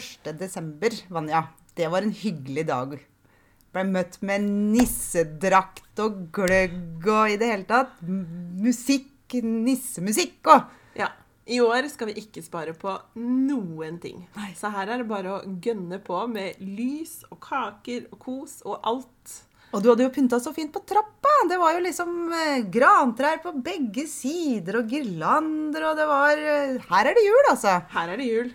1. desember, Vanja. Det var en hyggelig dag. Ble møtt med nissedrakt og gløgg og i det hele tatt musikk, nissemusikk og Ja. I år skal vi ikke spare på noen ting. Nei. Så her er det bare å gønne på med lys og kaker og kos og alt. Og du hadde jo pynta så fint på trappa. Det var jo liksom eh, grantrær på begge sider og girlander, og det var eh, Her er det jul, altså. Her er det jul.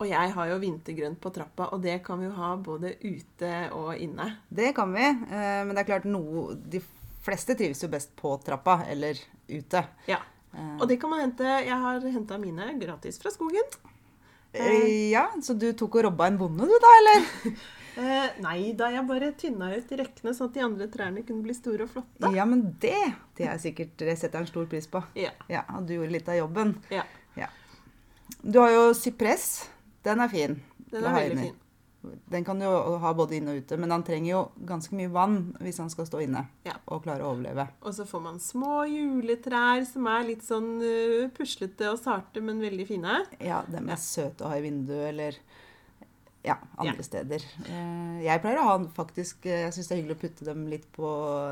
Og jeg har jo vintergrønt på trappa, og det kan vi jo ha både ute og inne. Det kan vi. eh, Men det er klart noe De fleste trives jo best på trappa eller ute. Ja. Og det kan man hente Jeg har henta mine gratis fra skogen. Eh, Ja, Så du tok og robba en bonde, du da, eller? Eh, nei da, jeg bare tynna ut i rekkene sånn at de andre trærne kunne bli store og flotte. Ja, men det Det er sikkert Det setter jeg en stor pris på. Ja. Ja, og du gjorde litt av jobben. ja. Ja. Du har jo sypress. Den er fin. Den er veldig fin. Den kan du ha både inne og ute, men han trenger jo ganske mye vann hvis han skal stå inne Ja. og klare å overleve. Og så får man små juletrær som er litt sånn uh, puslete og sarte, men veldig fine. Ja, dem er Ja. søte å ha i vinduet eller ja, andre Ja. steder. Eh, Jeg pleier å ha faktisk eh, Jeg syns det er hyggelig å putte dem litt på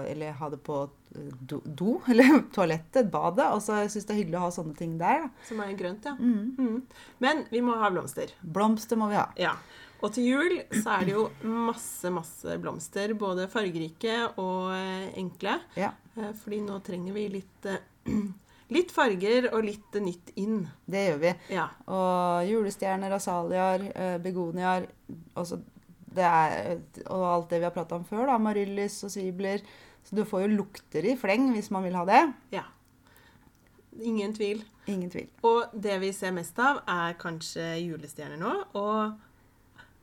Eller ha det på eh, do, do eller toalettet, badet. Og så syns det er hyggelig å ha sånne ting der. Da. Som er grønt, ja. Mm. Mm. Men vi må ha blomster. Blomster må vi ha. Ja. Og til jul så er det jo masse, masse blomster. Både fargerike og enkle. Ja, Fordi nå trenger vi litt, litt farger og litt nytt inn. det gjør vi. Ja. Og julestjerner, asaliaer, eh, begoniaer er, Og alt det vi har prata om før, da. Amaryllis og sibler. Så du får jo lukter i fleng hvis man vil ha det. ja. Ingen tvil. Ingen tvil. Og det vi ser mest av, er kanskje julestjerner nå. Og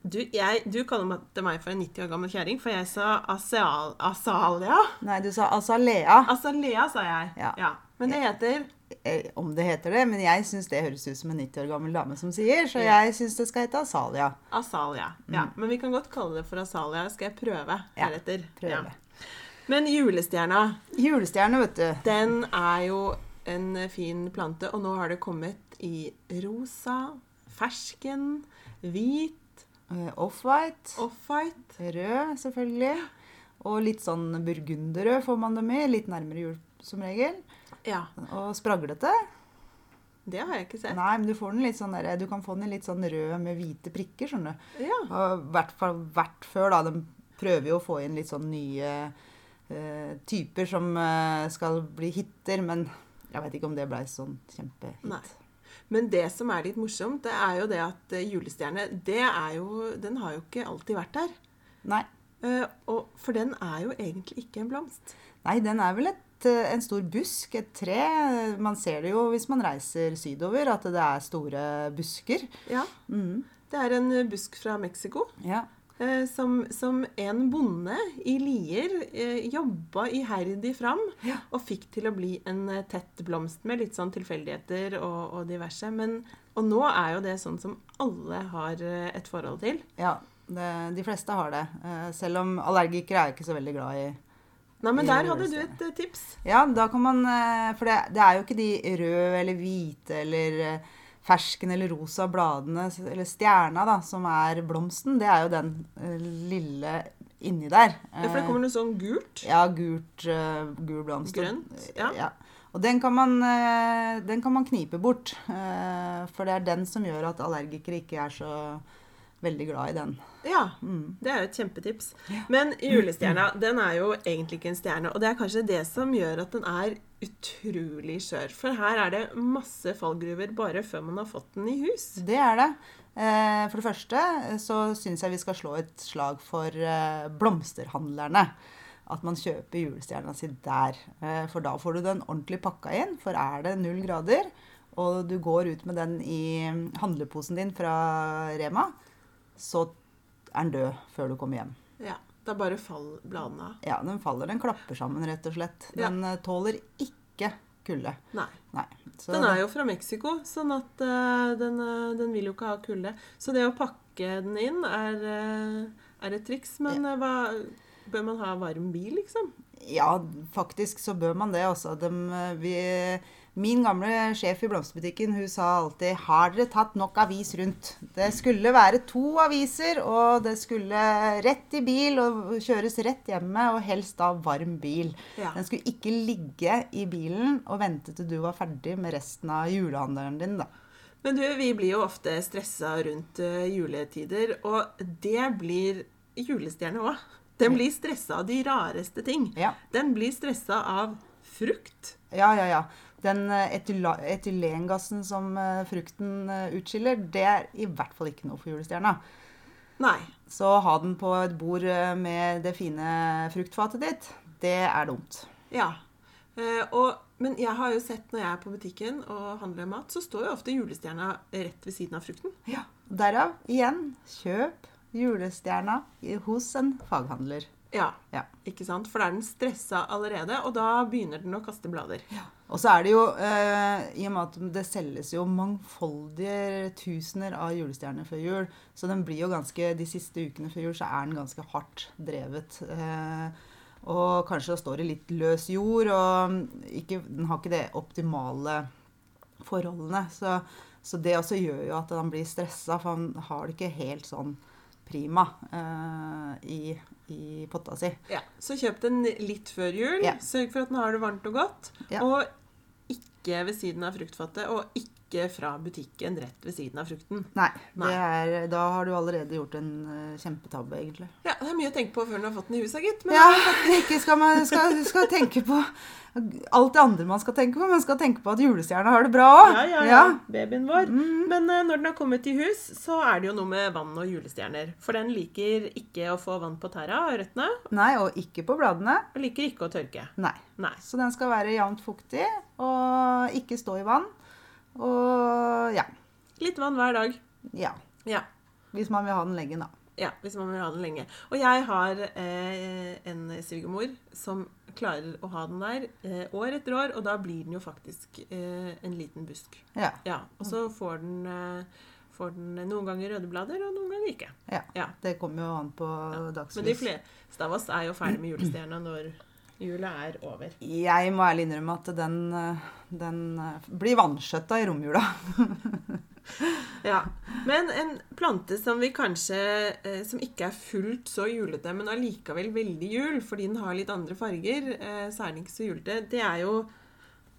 du, jeg, du kaller meg- for en 90 år gammel kjerring, for jeg sa aseal, asalia. Nei, du sa azalea. Azalea, sa jeg. Ja. Ja. Men det heter Eh, Om det heter det, men jeg syns det høres ut som en 90 år gammel dame som sier, så jeg syns det skal hete Asalia. asalia. Ja. Men vi kan godt kalle det for asalia. Skal jeg prøve heretter? Ja, prøve. prøve. Men julestjerna, Julestjerne, vet du. den er jo en fin plante, og nå har det kommet i rosa, fersken, hvit, Eh, Off-white. off-white. Rød, selvfølgelig. Og litt sånn burgunderrød får man dem i. Litt nærmere jul, som regel. Ja, Og spraglete. det har jeg ikke sett. Nei, men du får den litt sånn der, du kan få den i litt sånn rød med hvite prikker, skjønner du. Ja. Og hvert hvert før, da. De prøver jo å få inn litt sånn nye uh, typer som uh, skal bli hiter, men jeg vet ikke om det blei sånn kjempehit. Nei. Men det som er litt morsomt, det er jo det at eh, julestjerne, det er jo Den har jo ikke alltid vært der. Nei. Uh, og, for den er jo egentlig ikke en blomst. Nei, den er vel et, en stor busk, et tre. Man ser det jo hvis man reiser sydover, at det er store busker. Ja. Mm. Det er en eh, busk fra Mexico. Ja. eh, Som, som en bonde i Lier eh, jobba iherdig fram Ja. og fikk til å bli en eh, tett blomst med litt sånn tilfeldigheter og, og diverse. Men, og nå er jo det sånn som alle har eh, et forhold til. ja det, de fleste har det. Eh, Selv om allergikere er ikke så veldig glad i Nei, men der hadde du et eh, tips. Ja, da kan man eh, For det, det er jo ikke de røde eller hvite eller eh, fersken eller rosa bladene, eller stjerna, da, som er blomsten. Det er jo den lille inni der. Ja, for det kommer noe sånn gult. Ja, gult, gul blomst. Grønt, ja. Og den kan, man, den kan man knipe bort. For det er den som gjør at allergikere ikke er så veldig glad i den. Ja, det er jo et kjempetips. Men julestjerna, den er jo egentlig ikke en stjerne. Og det er kanskje det som gjør at den er utrolig skjør. For her er det masse fallgruver bare før man har fått den i hus. Det er det. Eh, For det første eh, så syns jeg vi skal slå et slag for eh, blomsterhandlerne. At man kjøper julestjerna si der. For da får du den ordentlig pakka inn. For er det null grader, og du går ut med den i handleposen din fra Rema, så er den død før du kommer hjem. Ja, Da bare faller bladene av. Ja, den faller. Den klapper sammen, rett og slett. Den ja. tåler ikke kulde. Nei. Nei. Så Den er jo fra Mexico, sånn at uh, den, uh, den vil jo ikke ha kulde. Så det å pakke den inn er, uh, er et triks. Men ja. hva Bør man ha varm bil, liksom? Ja, faktisk så bør man det. Også. De, eh, vi, Min gamle sjef i blomsterbutikken hun sa alltid 'Har dere tatt nok avis rundt?' Det skulle være to aviser, og det skulle rett i bil og kjøres rett hjemme, og helst da varm bil. Ja. Den skulle ikke ligge i bilen og vente til du var ferdig med resten av julehandelen din, da. Men du, vi blir jo ofte stressa rundt eh, juletider, og det blir julestjerne òg. Den blir stressa av de rareste ting. Ja. Den blir stressa av frukt. Ja, ja, ja. Den eh, etylengassen som eh, frukten eh, utskiller, det er i hvert fall ikke noe for julestjerna. Nei. Så ha den på et bord med det fine fruktfatet ditt, det er dumt. Ja. Eh, og, men jeg har jo sett når jeg er på butikken og handler mat, så står jo ofte julestjerna rett ved siden av frukten. Ja. Derav igjen, kjøp julestjerna hos en faghandler. Ja, Ja. ikke sant? For da er den stressa allerede, og da begynner den å kaste blader. Og så er det jo, eh, i og med at det selges jo mangfoldige tusener av julestjerner før jul, så den blir jo ganske, de siste ukene før jul så er den ganske hardt drevet. Eh, og kanskje da står det litt løs jord, og ikke, den har ikke det optimale forholdene. Så, så det også gjør jo at han blir stressa, for han har det ikke helt sånn prima eh, i, i potta si. Ja, Så kjøp den litt før jul. Ja. Sørg for at den har det varmt og godt. Ja. Og ikke ved siden av fruktfatet, og ikke fra butikken rett ved siden av frukten. Nei, Nei. Det er, da har du allerede gjort en eh, kjempetabbe, egentlig. Ja, Det er mye å tenke på før du har fått den i huset, gitt. Men Ja, ikke skal man skal, skal tenke på alt det andre man skal tenke på, men skal tenke på at julestjerna har det bra òg. ja, ja, ja. Babyen vår. Men uh, når den har kommet i hus, så er det jo noe med vann og julestjerner. For den liker ikke å få vann på tæra og røttene, Nei, og ikke på bladene. og liker ikke å tørke. Nei. Nei. Så den skal være jevnt fuktig og ikke stå i vann. Og ja. Litt vann hver dag. ja. Ja. Hvis man vil ha den lenge, da. Ja, hvis man vil ha den lenge. Og jeg har eh, en svigermor som klarer å ha den der eh, år etter år, og da blir den jo faktisk eh, en liten busk. Ja. Ja, Og så får den, eh, får den noen ganger røde blader, og noen ganger ikke. ja. Ja. Det kommer jo an på Men de fleste av oss er jo ferdig med julestjerna når jula er over. Jeg må ærlig innrømme at den, den eh, blir vanskjøtta i romjula. Ja. Men en plante som vi kanskje eh, Som ikke er fullt så julete, men allikevel veldig jul, fordi den har litt andre farger, eh, så er den ikke så julete, det er jo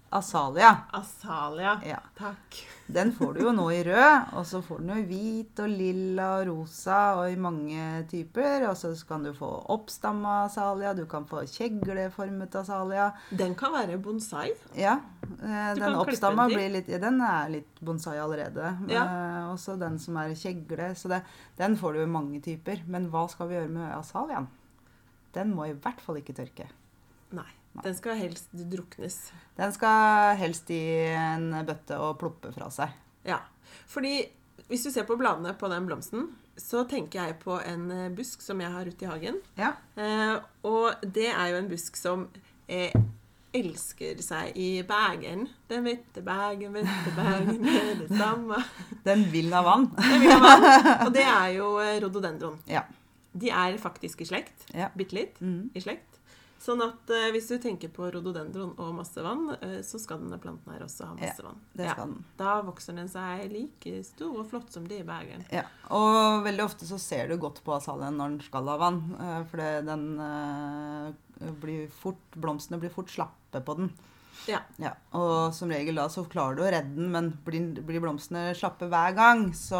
Asalia. asalia. Ja. Takk. Den får du jo nå i rød, og så får du den jo i hvit og lilla og rosa og i mange typer. Og så kan du få oppstamma asalia, du kan få kjegleformet asalia. Den kan være bonsai. Ja, eh, den oppstamma blir litt ja, Den er litt bonsai allerede. Ja. Eh, også den som er kjegle. Så det, den får du i mange typer. Men hva skal vi gjøre med asaliaen? Den må i hvert fall ikke tørke. Nei. Den skal helst druknes. Den skal helst i en bøtte og ploppe fra seg. Ja. Fordi hvis du ser på bladene på den blomsten, så tenker jeg på en eh, busk som jeg har ute i hagen. Ja. Eh, og det er jo en busk som eh, elsker seg i bagen. Den vette bagen, vette bagen, det samme. Den vil ha vann. Den vil ha vann. Og det er jo rododendron. rhododendron. Ja. De er faktisk i slekt. Ja. Bitte litt mm. i slekt. Sånn at eh, hvis du tenker på rhododendron og masse vann, eh, så skal denne planten her også ha masse vann. Skal den. Da vokser den seg like stor og flott som det i Bergen. Ja, og veldig ofte så ser du godt på asalien når den skal ha vann. eh, For den eh, blir fort, blomstene blir fort slappe på den. Ja. Ja, og som regel da så klarer du å redde den, men blir, blir blomstene slappe hver gang, så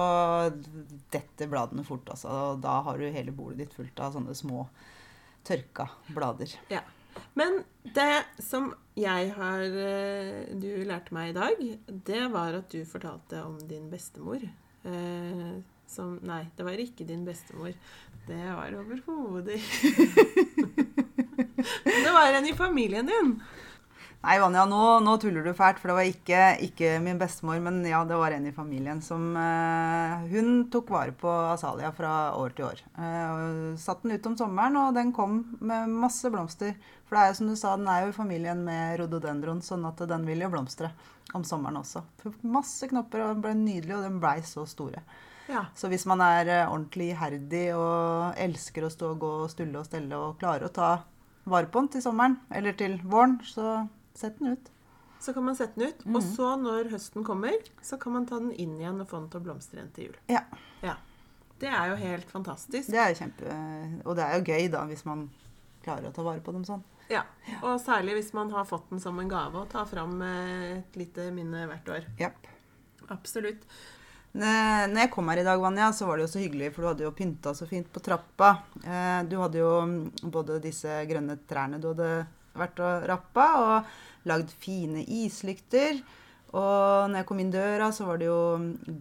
detter bladene fort. Altså, og da har du hele bordet ditt fullt av sånne små tørka blader. Ja. Men det som jeg har eh, Du lærte meg i dag, det var at du fortalte om din bestemor. Eh, som Nei, det var ikke din bestemor. Det var overhodet Det var en i familien din. Nei, Vanja, nå, nå tuller du fælt, for det var ikke, ikke min bestemor, men ja, det var en i familien som eh, Hun tok vare på asalia fra år til år. Eh, og satt den ut om sommeren, og den kom med masse blomster. For det er jo som du sa, den er jo i familien med rhododendron, sånn at den vil jo blomstre om sommeren også. Fikk Masse knopper, og den ble nydelig, og den blei så store. Ja. Så hvis man er eh, ordentlig iherdig og elsker å stå og gå og stulle og stelle og klarer å ta vare på den til sommeren eller til våren, så sett den ut. så kan man sette den ut. Og så når høsten kommer, så kan man ta den inn igjen og få den til å blomstre igjen til jul. Ja. Ja. Det er jo helt fantastisk. Det er jo kjempe Og det er jo gøy, da, hvis man klarer å ta vare på dem sånn. Ja. Og særlig hvis man har fått den som en gave og tar fram eh, et lite minne hvert år. Yep. Absolutt. Når jeg kom her i dag, Vanja, så var det jo så hyggelig, for du hadde jo pynta så fint på trappa. Eh, Du hadde jo mm, både disse grønne trærne du hadde vært og rappa, og lagd fine islykter. Og når jeg kom inn døra, så var det jo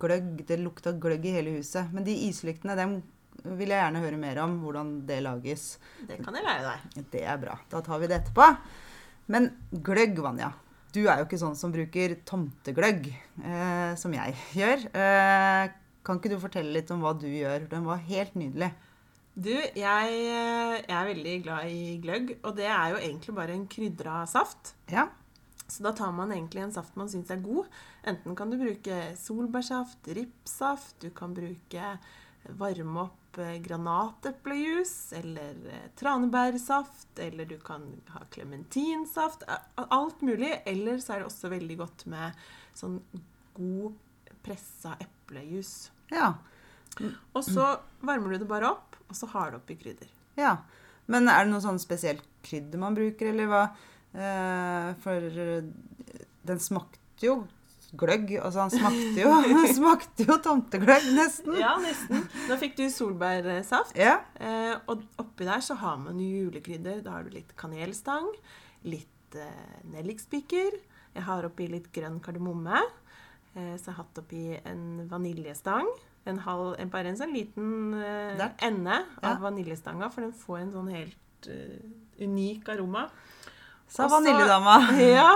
gløgg. Det lukta gløgg i hele huset. Men de islyktene, dem vil jeg gjerne høre mer om, hvordan det lages. Det kan jeg lære deg. Det er bra. Da tar vi det etterpå. Men gløgg, Vanja. Du er jo ikke sånn som bruker tomtegløgg, eh, som jeg gjør. Eh, kan ikke du fortelle litt om hva du gjør? Den var helt nydelig. Du, jeg, eh, jeg er veldig glad i gløgg, og det er jo egentlig bare en krydra saft. Ja. Så da tar man egentlig en saft man syns er god. Enten kan du bruke solbærsaft, ripssaft, du kan bruke varme opp eh, granateplejus, eller eh, tranebærsaft, eller du kan ha klementinsaft. Alt mulig. Eller så er det også veldig godt med sånn god pressa eplejus. Ja. Og så varmer du det bare opp, og så har du oppi krydder. ja. Men er det noe sånn spesielt krydder man bruker, eller hva? Eh, for eh, den smakte jo gløgg. Altså, han smakte jo, smakte jo tomtegløgg, nesten. Ja, nesten. Nå fikk du solbærsaft. Ja. Eh, og oppi der så har man julekrydder. Da har du litt kanelstang, litt eh, nellikspiker. Jeg har oppi litt grønn kardemomme. Eh, så jeg har hatt oppi en vaniljestang. En halv, en, bare en sånn liten uh, ende Ja. av vaniljestanga, for den får en sånn helt uh, unik aroma. Sa vaniljedama. Ja.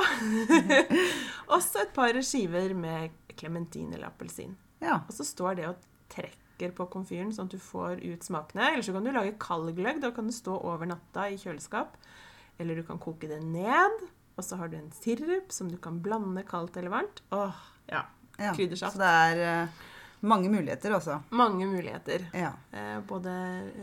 Også et par skiver med klementin eller appelsin. Ja. Og så står det og trekker på komfyren, sånn at du får ut smakene. Eller så kan du lage kald gløgg. Da kan du stå over natta i kjøleskap. Eller du kan koke det ned. Og så har du en sirup som du kan blande kaldt eller varmt. Åh, ja. ja. Kryddersaft. Så det er eh, mange muligheter, altså. Mange muligheter. Ja. Eh, både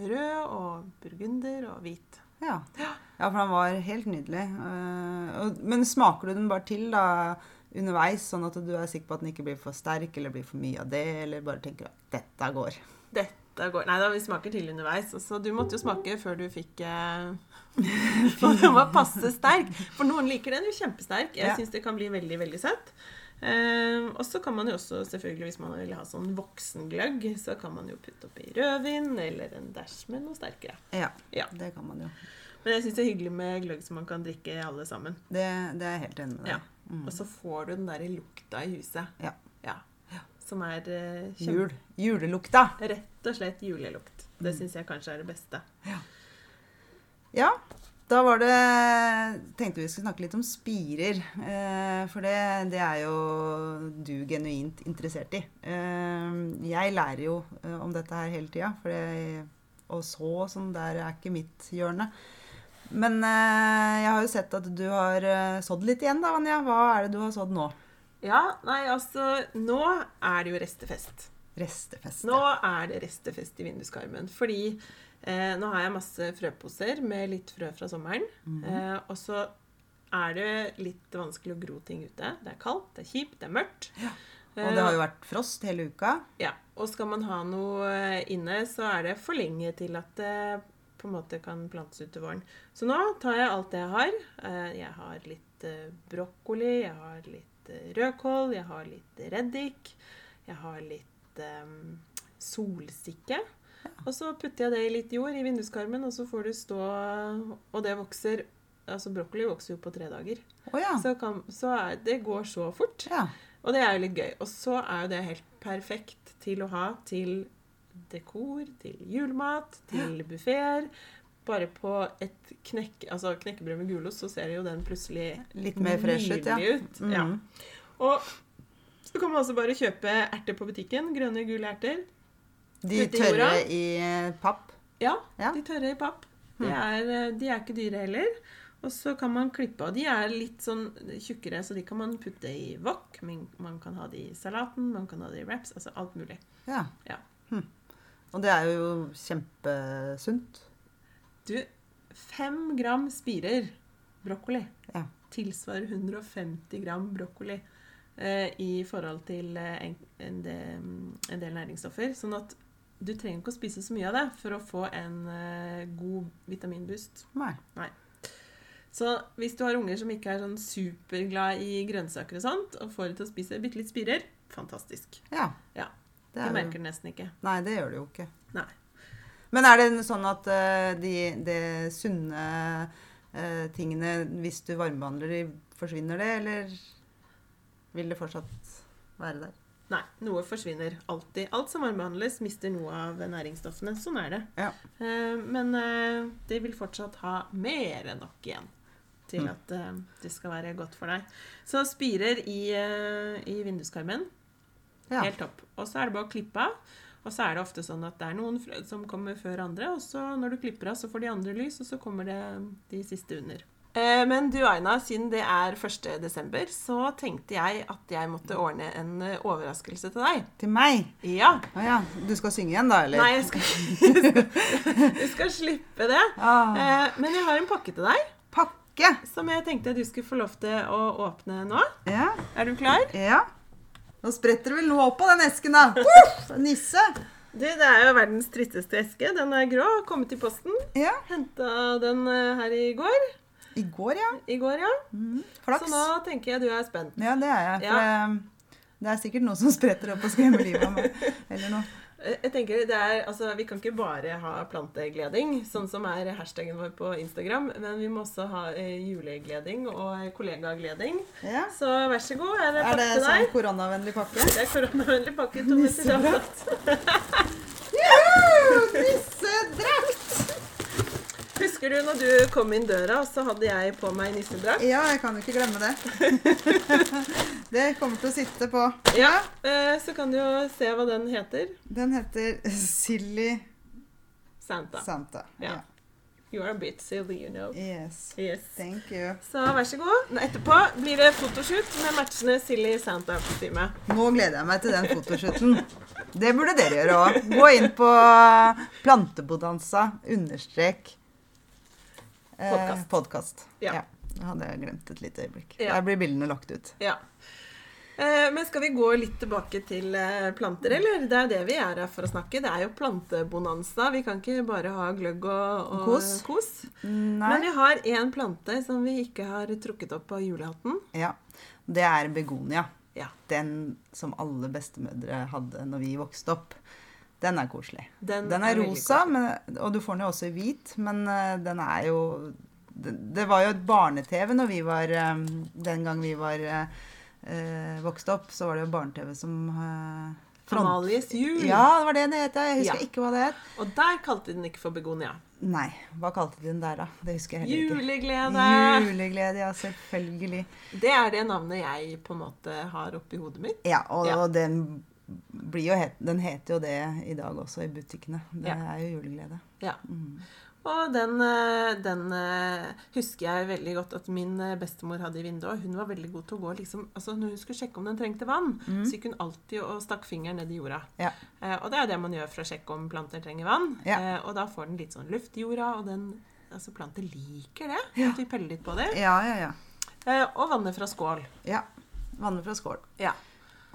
rød og burgunder og hvit. Ja. ja, for den var helt nydelig. Eh, Men smaker du den bare til da underveis, sånn at du er sikker på at den ikke blir for sterk, eller blir for mye av det, eller bare tenker at dette går? Dette går Nei da, vi smaker til underveis. Så du måtte jo smake før du fikk eh, For den var passe sterk. For noen liker den jo kjempesterk. Jeg Ja. syns det kan bli veldig, veldig søtt. Eh, og så kan man jo også, selvfølgelig hvis man vil ha sånn voksengløgg, så kan man jo putte oppi rødvin eller en dæsj med noe sterkere. Ja, Ja. det kan man jo. Men jeg syns det er hyggelig med gløgg som man kan drikke alle sammen. Det, det er jeg helt enig med deg. Ja. Og så får du den derre lukta i huset. Ja. Ja. Som er eh, Jul. Julelukta. Rett og slett julelukt. Det Mm. syns jeg kanskje er det beste. Ja, da var det Tenkte vi skulle snakke litt om spirer. Eh, for det, det er jo du genuint interessert i. Eh, jeg lærer jo eh, om dette her hele tida, for å så sånn, der er ikke mitt hjørne. Men jeg har jo sett at du har sådd litt igjen, da, Vanja. Hva er det du har sådd nå? Ja, nei, altså Nå er det jo restefest. Restefest. Nå er det restefest i vinduskarmen. Fordi eh, nå har jeg masse frøposer med litt frø fra sommeren. eh, og så er det litt vanskelig å gro ting ute. Det er kaldt, det er kjipt, det er mørkt. Og det har jo vært frost hele uka. Ja, og skal man ha noe eh, inne, så er det for lenge til at det på en måte kan plantes ut til våren. Så nå tar jeg alt det jeg har. Eh, Jeg har litt eh, brokkoli, jeg har litt eh, rødkål, jeg har litt reddik, jeg har litt eh, solsikke. Og så putter jeg det i litt jord i vinduskarmen, og så får det stå Og det vokser Altså brokkoli vokser jo på tre dager. Oh, ja. Så, kan, så er, det går så fort. ja. Og det er jo litt gøy. Og så er jo det helt perfekt til å ha til dekor, til julemat, til buffeer. Bare på et knekk, altså knekkebrød med gulost, så ser jo den plutselig Litt mer fresh ut, ja. ut. Ja. Og så kan man også bare kjøpe erter på butikken. Grønne, gule erter. De tørre i i eh, papp. Ja, Ja. de tørre i papp. De er, eh, de er ikke dyre heller. Og så kan man klippe, av. de er litt sånn tjukkere, så de kan man putte i wok. Man kan ha de i salaten, man kan ha de i wraps, altså alt mulig. Ja. Ja. Hm. Og det er jo kjempesunt. Du, fem gram spirer brokkoli Ja. tilsvarer 150 gram brokkoli i forhold til eh, en, en, del, en del næringsstoffer. Sånn at du trenger ikke å spise så mye av det for å få en eh, god vitaminboost. Nei. Så hvis du har unger som ikke er sånn superglad i grønnsaker og sånt, og får dem til å spise bitte litt spirer, fantastisk. Ja. Ja. Det De er merker det nesten ikke. Nei, det gjør de jo ikke. Nei. Men er det sånn at eh, de, de sunne eh, tingene, hvis du varmebehandler de, forsvinner det, eller vil det fortsatt være der? Nei, noe forsvinner alltid. Alt som varmebehandles, mister noe av næringsstoffene. Sånn er det. Ja. Eh, men eh, det vil fortsatt ha mer enn nok igjen til Mm. at eh, det skal være godt for deg. Så spirer i, i vinduskarmen, Ja. helt topp. Og så er det bare å klippe av. Og så er det ofte sånn at det er noen som kommer før andre, og så når du klipper av, så får de andre lys, og så kommer det de siste under. Eh, Men du Aina, siden det er 1. desember, så tenkte jeg at jeg måtte ordne en eh, overraskelse til deg. Til meg? Ja. Å ja. Du skal synge igjen, da, eller? Nei, jeg skal, du skal slippe det. Ah, Eh, Men jeg har en pakke til deg pakke! som jeg tenkte du skulle få lov til å åpne nå. Ja. Er du klar? ja. Nå spretter det vel noe opp på den esken, da. Uff, nisse! Du, Det er jo verdens tristeste eske. Den er grå. Kommet i posten. Ja. Henta den her i går. I går, ja. I går, ja. Mm. Så nå tenker jeg du er spent. Ja, det er jeg. For Ja. det er sikkert noe som spretter opp og skremmer livet av meg. Eller noe. Eh, Jeg tenker det er, altså Vi kan ikke bare ha plantegleding, sånn som er hashtagen vår på Instagram, men vi må også ha eh, julegleding og kollegagleding. Ja. Så vær så god, Er er Er det sånn koronavennlig pakke? Det er koronavennlig pakke. to meter avstand. Nissedrakt! Husker du når du kom inn døra, så hadde jeg på meg nissedrakt? Ja, jeg kan jo ikke glemme det. Det kommer til å sitte på. Ja. Eh, så kan du jo se hva den heter. Den heter Silly Santa. Santa. Ja. You are a bit silly, you know. Yes. Yes. Thank you. Så vær så god. Etterpå blir det fotoshoot med matchende silly Santa-kostyme. Nå gleder jeg meg til den fotoshooten. Det burde dere gjøre òg. Gå inn på plantebodansa understrek eh, Podcast. podkast. Ja. Det hadde jeg glemt et lite øyeblikk. Ja. Der blir bildene lagt ut. Ja. Eh, men skal vi gå litt tilbake til eh, planter, eller? Det er det vi er her for å snakke. Det er jo plantebonanza. Vi kan ikke bare ha gløgg og, og Kos. kos. Men vi har én plante som vi ikke har trukket opp av julehatten. Ja. Det er begonia. Ja. Den som alle bestemødre hadde når vi vokste opp. Den er koselig. Den, Den er er, rosa, men, og du får den jo også i hvit, men eh, den er jo det, det var jo et barne-TV når vi var eh, Den gang vi var eh, eh, vokste opp, så var det jo barne-TV som eh, front- Amalies jul. Ja, det var det den het. Jeg husker Ja. ikke hva det het. Og der kalte de den ikke for begonia. Nei, hva kalte de den der, da? Det husker jeg heller ikke. Juleglede! Juleglede, ja, selvfølgelig. Det er det navnet jeg på en måte har oppi hodet mitt. Ja, og, Ja. og den het, den heter jo det i dag også i butikkene. Det Ja. er jo juleglede. Ja. Mm. Og den, eh, den eh, husker jeg veldig godt at min eh, bestemor hadde i vinduet. Hun var veldig god til å gå liksom, altså Når hun skulle sjekke om den trengte vann, Mm. så gikk hun alltid og stakk fingeren ned i jorda. Ja. Eh, og det er det man gjør for å sjekke om planter trenger vann. Ja. Eh, og da får den litt sånn luft i jorda, og den altså planter liker det. Ja. At vi peller litt på det. Ja, ja, ja. Eh, og vannet fra skål. ja. Vannet fra skål. Ja.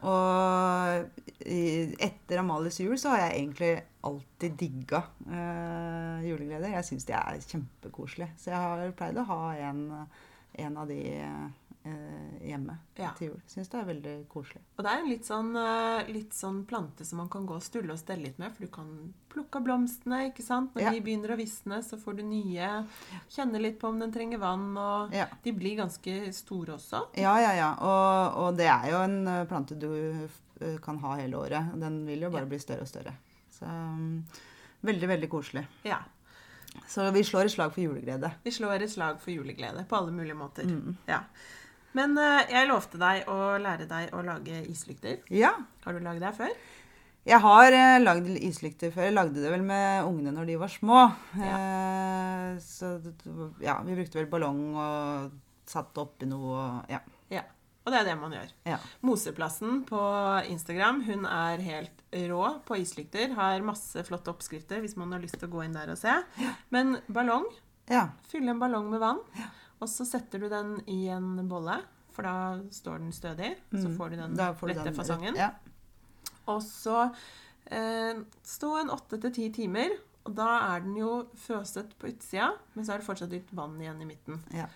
Og etter Amalies jul så har jeg egentlig alltid digga eh, julegleder. Jeg syns de er kjempekoselige. Så jeg har pleid å ha en, en av de eh, hjemme Ja. til jul. Syns det er veldig koselig. Og det er en litt sånn, eh, litt sånn plante som man kan gå og stulle og stelle litt med, for du kan plukke av blomstene, ikke sant? Når Ja. de begynner å visne, så får du nye. Kjenne litt på om den trenger vann, og Ja. de blir ganske store også. Ja, ja, ja. Og, og det er jo en eh, plante du eh, kan ha hele året. Den vil jo bare bli større og større. Så um, veldig, veldig koselig. Ja. Så vi slår et slag for juleglede. Vi slår et slag for juleglede på alle mulige måter. Mm. Ja. Men eh, jeg lovte deg å lære deg å lage islykter. Ja. Har du lagd det før? Jeg har eh, lagd islykter før. Jeg lagde det vel med ungene når de var små. Eh, så ja, vi brukte vel ballong og satte oppi noe og ja. Ja. Og det er det man gjør. ja. Moseplassen på Instagram, hun er helt rå på islykter. Har masse flotte oppskrifter hvis man har lyst til å gå inn der og se. Men ballong, Ja. fylle en ballong med vann. Og så setter du den i en bolle, for da står den stødig. Så Mm. får du den får du rette den- fasongen. Ja. Og så eh, stå en åtte til ti timer. Og da er den jo føset på utsida, men så er det fortsatt litt vann igjen i midten. Ja.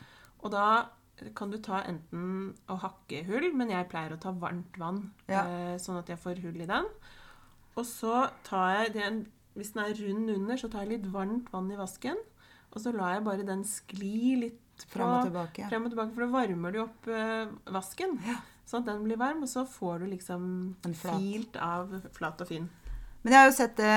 Og da kan du ta enten å hakke hull, men jeg pleier å ta varmt vann, Ja. eh, sånn at jeg får hull i den. Og så tar jeg den Hvis den er rund under, så tar jeg litt varmt vann i vasken. Og så lar jeg bare den skli litt Fram og tilbake. Frem og tilbake, for da varmer du opp eh, vasken. Ja. Sånn at den blir varm, og så får du liksom En flat. filt av flat og fin. Men jeg har jo sett det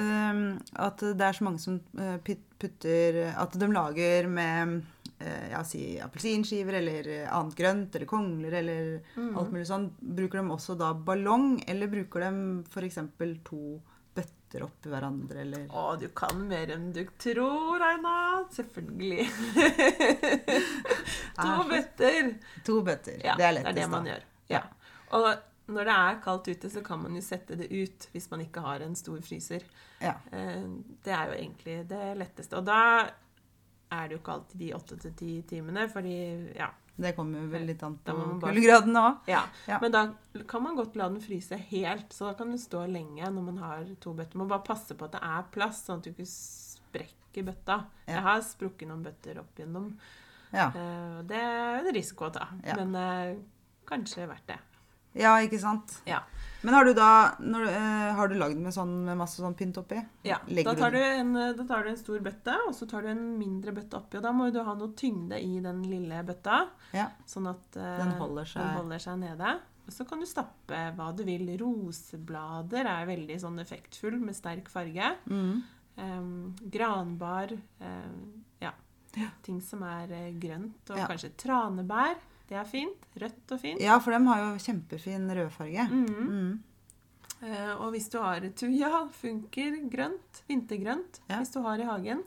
øhm, at det er så mange som øh, putter At de lager med øh, ja, si appelsinskiver eller annet grønt eller kongler eller Mm. alt mulig sånn. Bruker de også da ballong, eller bruker de f.eks. to bøtter oppi hverandre, eller Å, du kan mer enn du tror, Aina. Selvfølgelig. to så- bøtter. To bøtter. Ja, det er lettest, da. det er det man da. gjør. Ja. Og når det er kaldt ute, så kan man jo sette det ut hvis man ikke har en stor fryser. Ja. Eh, Det er jo egentlig det letteste. Og da er det jo ikke alltid de åtte til ti timene, fordi ja, Det kommer vel litt an på kuldegradene òg. ja. Ja. Men da kan man godt la den fryse helt, så da kan den stå lenge når man har to bøtter. Man må bare passe på at det er plass, sånn at du ikke sprekker bøtta. Ja. Jeg har sprukket noen bøtter opp gjennom. Ja. Eh, Det er en risiko å ta, men eh, kanskje verdt det. Ja, ikke sant. Ja. Men har du da når, øh, Har du lagd med, sånn, med masse sånn pynt oppi? Ja, da tar, du en, da tar du en stor bøtte, og så tar du en mindre bøtte oppi. Og da må du ha noe tyngde i den lille bøtta, Ja. sånn at eh, Den holder seg- den holder seg nede. Og så kan du stappe hva du vil. Roseblader er veldig sånn effektfull med sterk farge. Mm. Em, granbar. ja. Ting som er eh, grønt. Og Ja. kanskje tranebær. Det er fint. Rødt og fint. ja, for de har jo kjempefin rødfarge. Mm. Mm. Uh, og hvis du har tuja, funker grønt, vintergrønt, Ja. hvis du har i hagen.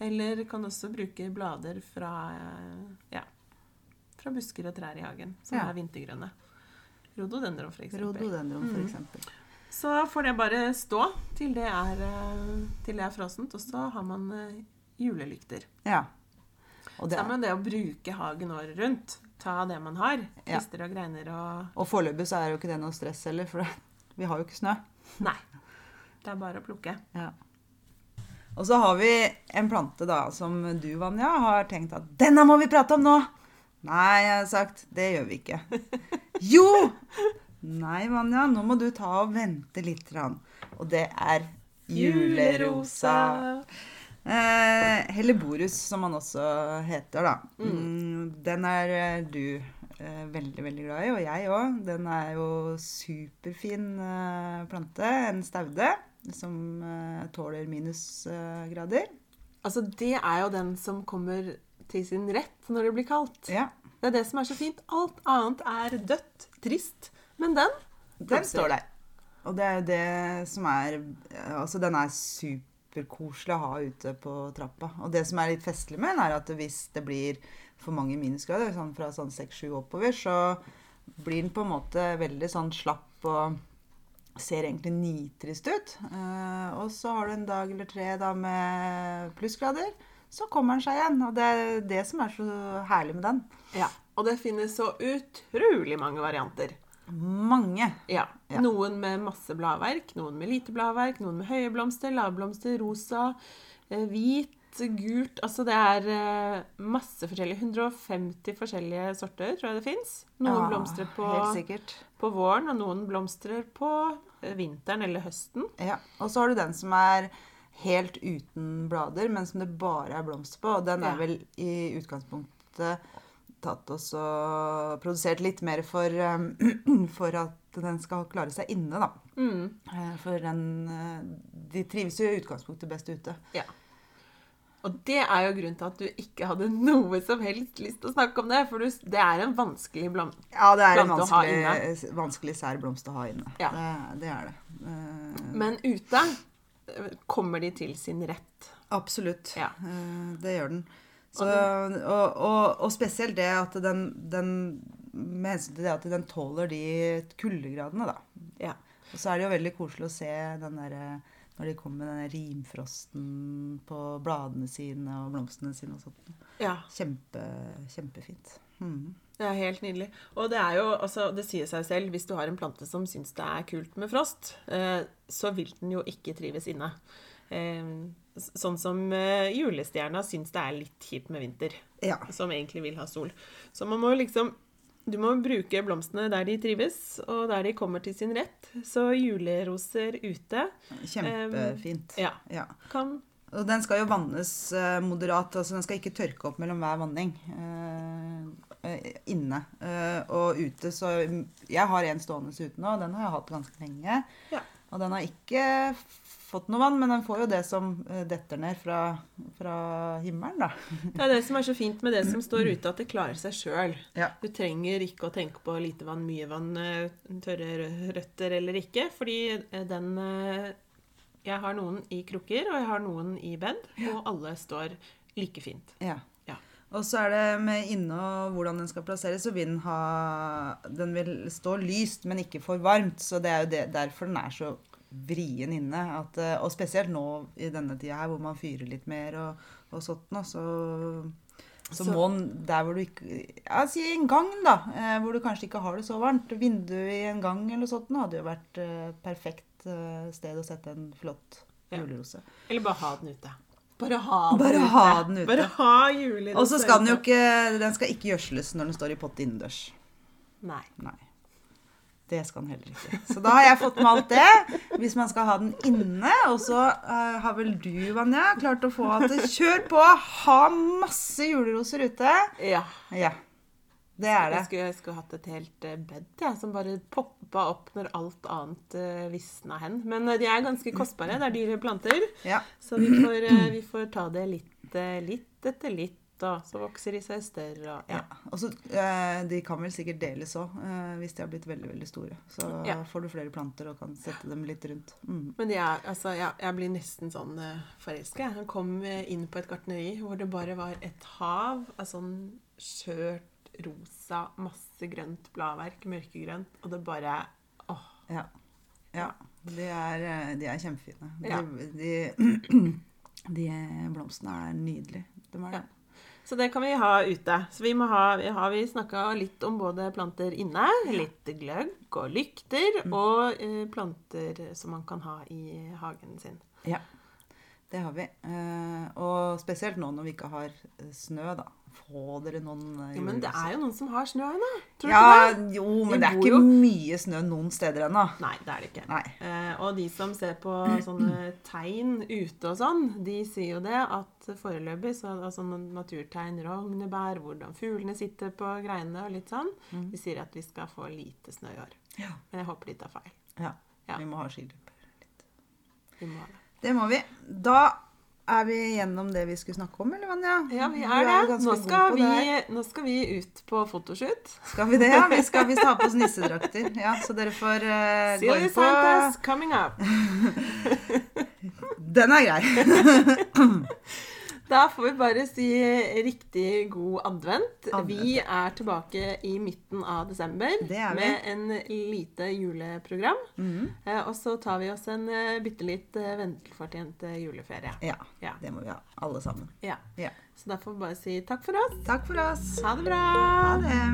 Eller kan også bruke blader fra, ja, fra busker og trær i hagen, som Ja. er vintergrønne. Rhododendron, for eksempel. Rhododendron, for Mm. eksempel. Så får det bare stå til det er, eh, til det er frossent, og så har man eh, julelykter. Ja. Og, det, Sammen med det å bruke hagen året rundt. Ta det man har. Ja. Og greiner og og foreløpig så er jo ikke det noe stress heller, for vi har jo ikke snø. Nei. Det er bare å plukke. Ja. Og så har vi en plante da, som du, Vanja, har tenkt at denne må vi prate om nå! Nei, jeg har sagt, det gjør vi ikke. Jo! Nei, Vanja, nå må du ta og vente litt. Og det er julerosa. Eh, Helleborus, som han også heter, da. Mm, den er eh, du eh, veldig, veldig glad i, og jeg òg. Den er jo superfin eh, plante. En staude som eh, tåler minusgrader. Altså, det er jo den som kommer til sin rett når det blir kaldt. ja, Det er det som er så fint. Alt annet er dødt, trist. Men den den står der. Og det er jo det som er Altså, den er superkoselig å ha ute på trappa. Og det som er litt festlig med den, er at hvis det blir for mange minusgrader, sånn fra sånn 6-7 oppover, så blir den på en måte veldig sånn slapp og ser egentlig nitrist ut. Eh, og så har du en dag eller tre da med plussgrader, så kommer den seg igjen. Og det er det som er så herlig med den. Ja. Og det finnes så utrolig mange varianter. Mange. Ja. Ja. Noen med masse bladverk, noen med lite bladverk, noen med høye blomster, lavblomster, rosa, eh, hvit, gult Altså det er eh, masse forskjellige 150 forskjellige sorter, tror jeg det fins. Noen Ja, blomstrer på, på våren, og noen blomstrer på eh, vinteren eller høsten. Ja, og så har du den som er helt uten blader, men som det bare er blomster på. Og den er vel i utgangspunktet tatt oss og produsert litt mer for, um, for at den skal klare seg inne, da. Mm. Eh, For den eh, De trives jo i utgangspunktet best ute. Og det er jo grunnen til at du ikke hadde noe som helst lyst til å snakke om det. For du, det er en vanskelig blom... Ja, det er en å ha vanskelig, vanskelig sær blomst å ha inne. Ja. Det, det er det. Eh, Men ute eh, kommer de til sin rett. Absolutt. Ja. Eh, Det gjør den. Så, Og og, og, spesielt det at den, den Med hensyn til det at den tåler de kuldegradene, da. Ja. Og så er det jo veldig koselig å se den derre Når de kommer med denne rimfrosten på bladene sine og blomstene sine og sånt. Ja, Kjempe, kjempefint. Mm. det er helt nydelig. Og det er jo, altså, det sier seg selv, hvis du har en plante som syns det er kult med frost, eh, så vil den jo ikke trives inne. Eh, sånn som eh, julestjerna syns det er litt kjipt med vinter, Ja. som egentlig vil ha sol. Så man må liksom Du må bruke blomstene der de trives, og der de kommer til sin rett. Så juleroser ute Kjempefint. ja, Ja. kan Og den skal jo vannes eh, moderat, altså den skal ikke tørke opp mellom hver vanning. eh, eh, inne eh, og ute. Så jeg har en stående ute nå, og den har jeg hatt ganske lenge. Ja. Og den har ikke fått noe vann, men den får jo det som eh, detter ned fra, fra himmelen, da. Det er det som er så fint med det som står ute, at det klarer seg sjøl. Ja. Du trenger ikke å tenke på lite vann, mye vann, eh, tørre røtter eller ikke, fordi eh, den Jeg har noen i krukker, og jeg har noen i bed, og alle står like fint. Ja. Ja. Og så er det med inne og hvordan den skal plasseres, så vil den ha Den vil stå lyst, men ikke for varmt. Så det er jo det, derfor den er så vrien inne. At, eh, og spesielt nå i denne tida her, hvor man fyrer litt mer og, og sånt nå, så så Så- må den der hvor du ikke Ja, si en gang, da. Eh, hvor du kanskje ikke har det så varmt. Vinduet i en gang eller sånt hadde jo vært eh, perfekt eh, sted å sette en flott Ja. julerose. Eller bare ha den ute. Bare ha den Bare ute. ha den ute. Bare ha julerose Og så skal den jo ikke Den skal ikke gjødsles når den står i pott innendørs. Nei. Nei. Det skal den heller ikke. Så da har jeg fått med alt det. Hvis man skal ha den inne. Og så uh, har vel du, Vanja, klart å få at det Kjør på! Ha masse juleroser ute. Ja. Ja. Det er det. Jeg skulle, jeg skulle hatt et helt eh, bed ja, som bare poppa opp når alt annet uh, visna hen. Men eh, de er ganske kostbare. Det er dyre planter. Ja. Så vi får, uh, vi får ta det litt, eh, litt etter litt, og så vokser de seg større. Ja. ja. Og så, eh, De kan vel sikkert deles òg, hvis de har blitt veldig veldig store. Så Ja. får du flere planter og kan sette dem litt rundt. Mm. Men er, altså, jeg, jeg blir nesten sånn uh, forelska. Han kom eh, inn på et gartneri hvor det bare var et hav av sånn skjørt, rosa, masse grønt bladverk, mørkegrønt, og det bare Åh. Ja. ja. De er, eh, de er kjempefine. Ja. De, de, de blomstene er nydelige. De er det. Så det kan vi ha ute. Så vi må ha, vi har vi snakka litt om både planter inne, litt gløgg og lykter, og uh, planter som man kan ha i hagen sin. Ja, det har vi. Uh, og spesielt nå når vi ikke har eh, snø, da. Få dere noen uh, Ja, men det er jo noen som har snø ennå. Tror du Ja, ikke det? jo, men det er ikke jo- mye snø noen steder ennå. Nei, det er det ikke. Eh, og de som ser på sånne tegn ute og sånn, de sier jo det at foreløpig så altså naturtegn, rognebær, hvordan fuglene sitter på greinene og litt sånn, vi sier at vi skal få lite snø i år. Ja. Men jeg håper de tar feil. Ja. Ja. Vi må ha skiløper. Vi må ha det. Det må vi. Da er vi gjennom det vi skulle snakke om, eller Vanja? Ja, vi er, er det. Nå skal vi, nå skal vi ut på fotoshoot. Skal vi det, ja? Vi skal ha på oss nissedrakter. Ja, så dere får uh, gå Silly inn på Santas coming up. Den er grei. Da får vi bare si riktig god advent. Advent. Vi er tilbake i midten av desember er med en lite juleprogram. Eh, og så tar vi oss en uh, bitte litt eh, eh, juleferie. Ja, Ja. det må vi ha. Alle sammen. ja. Ja. Så da får vi bare si takk for oss. Takk for oss. Ha det bra! Ha det.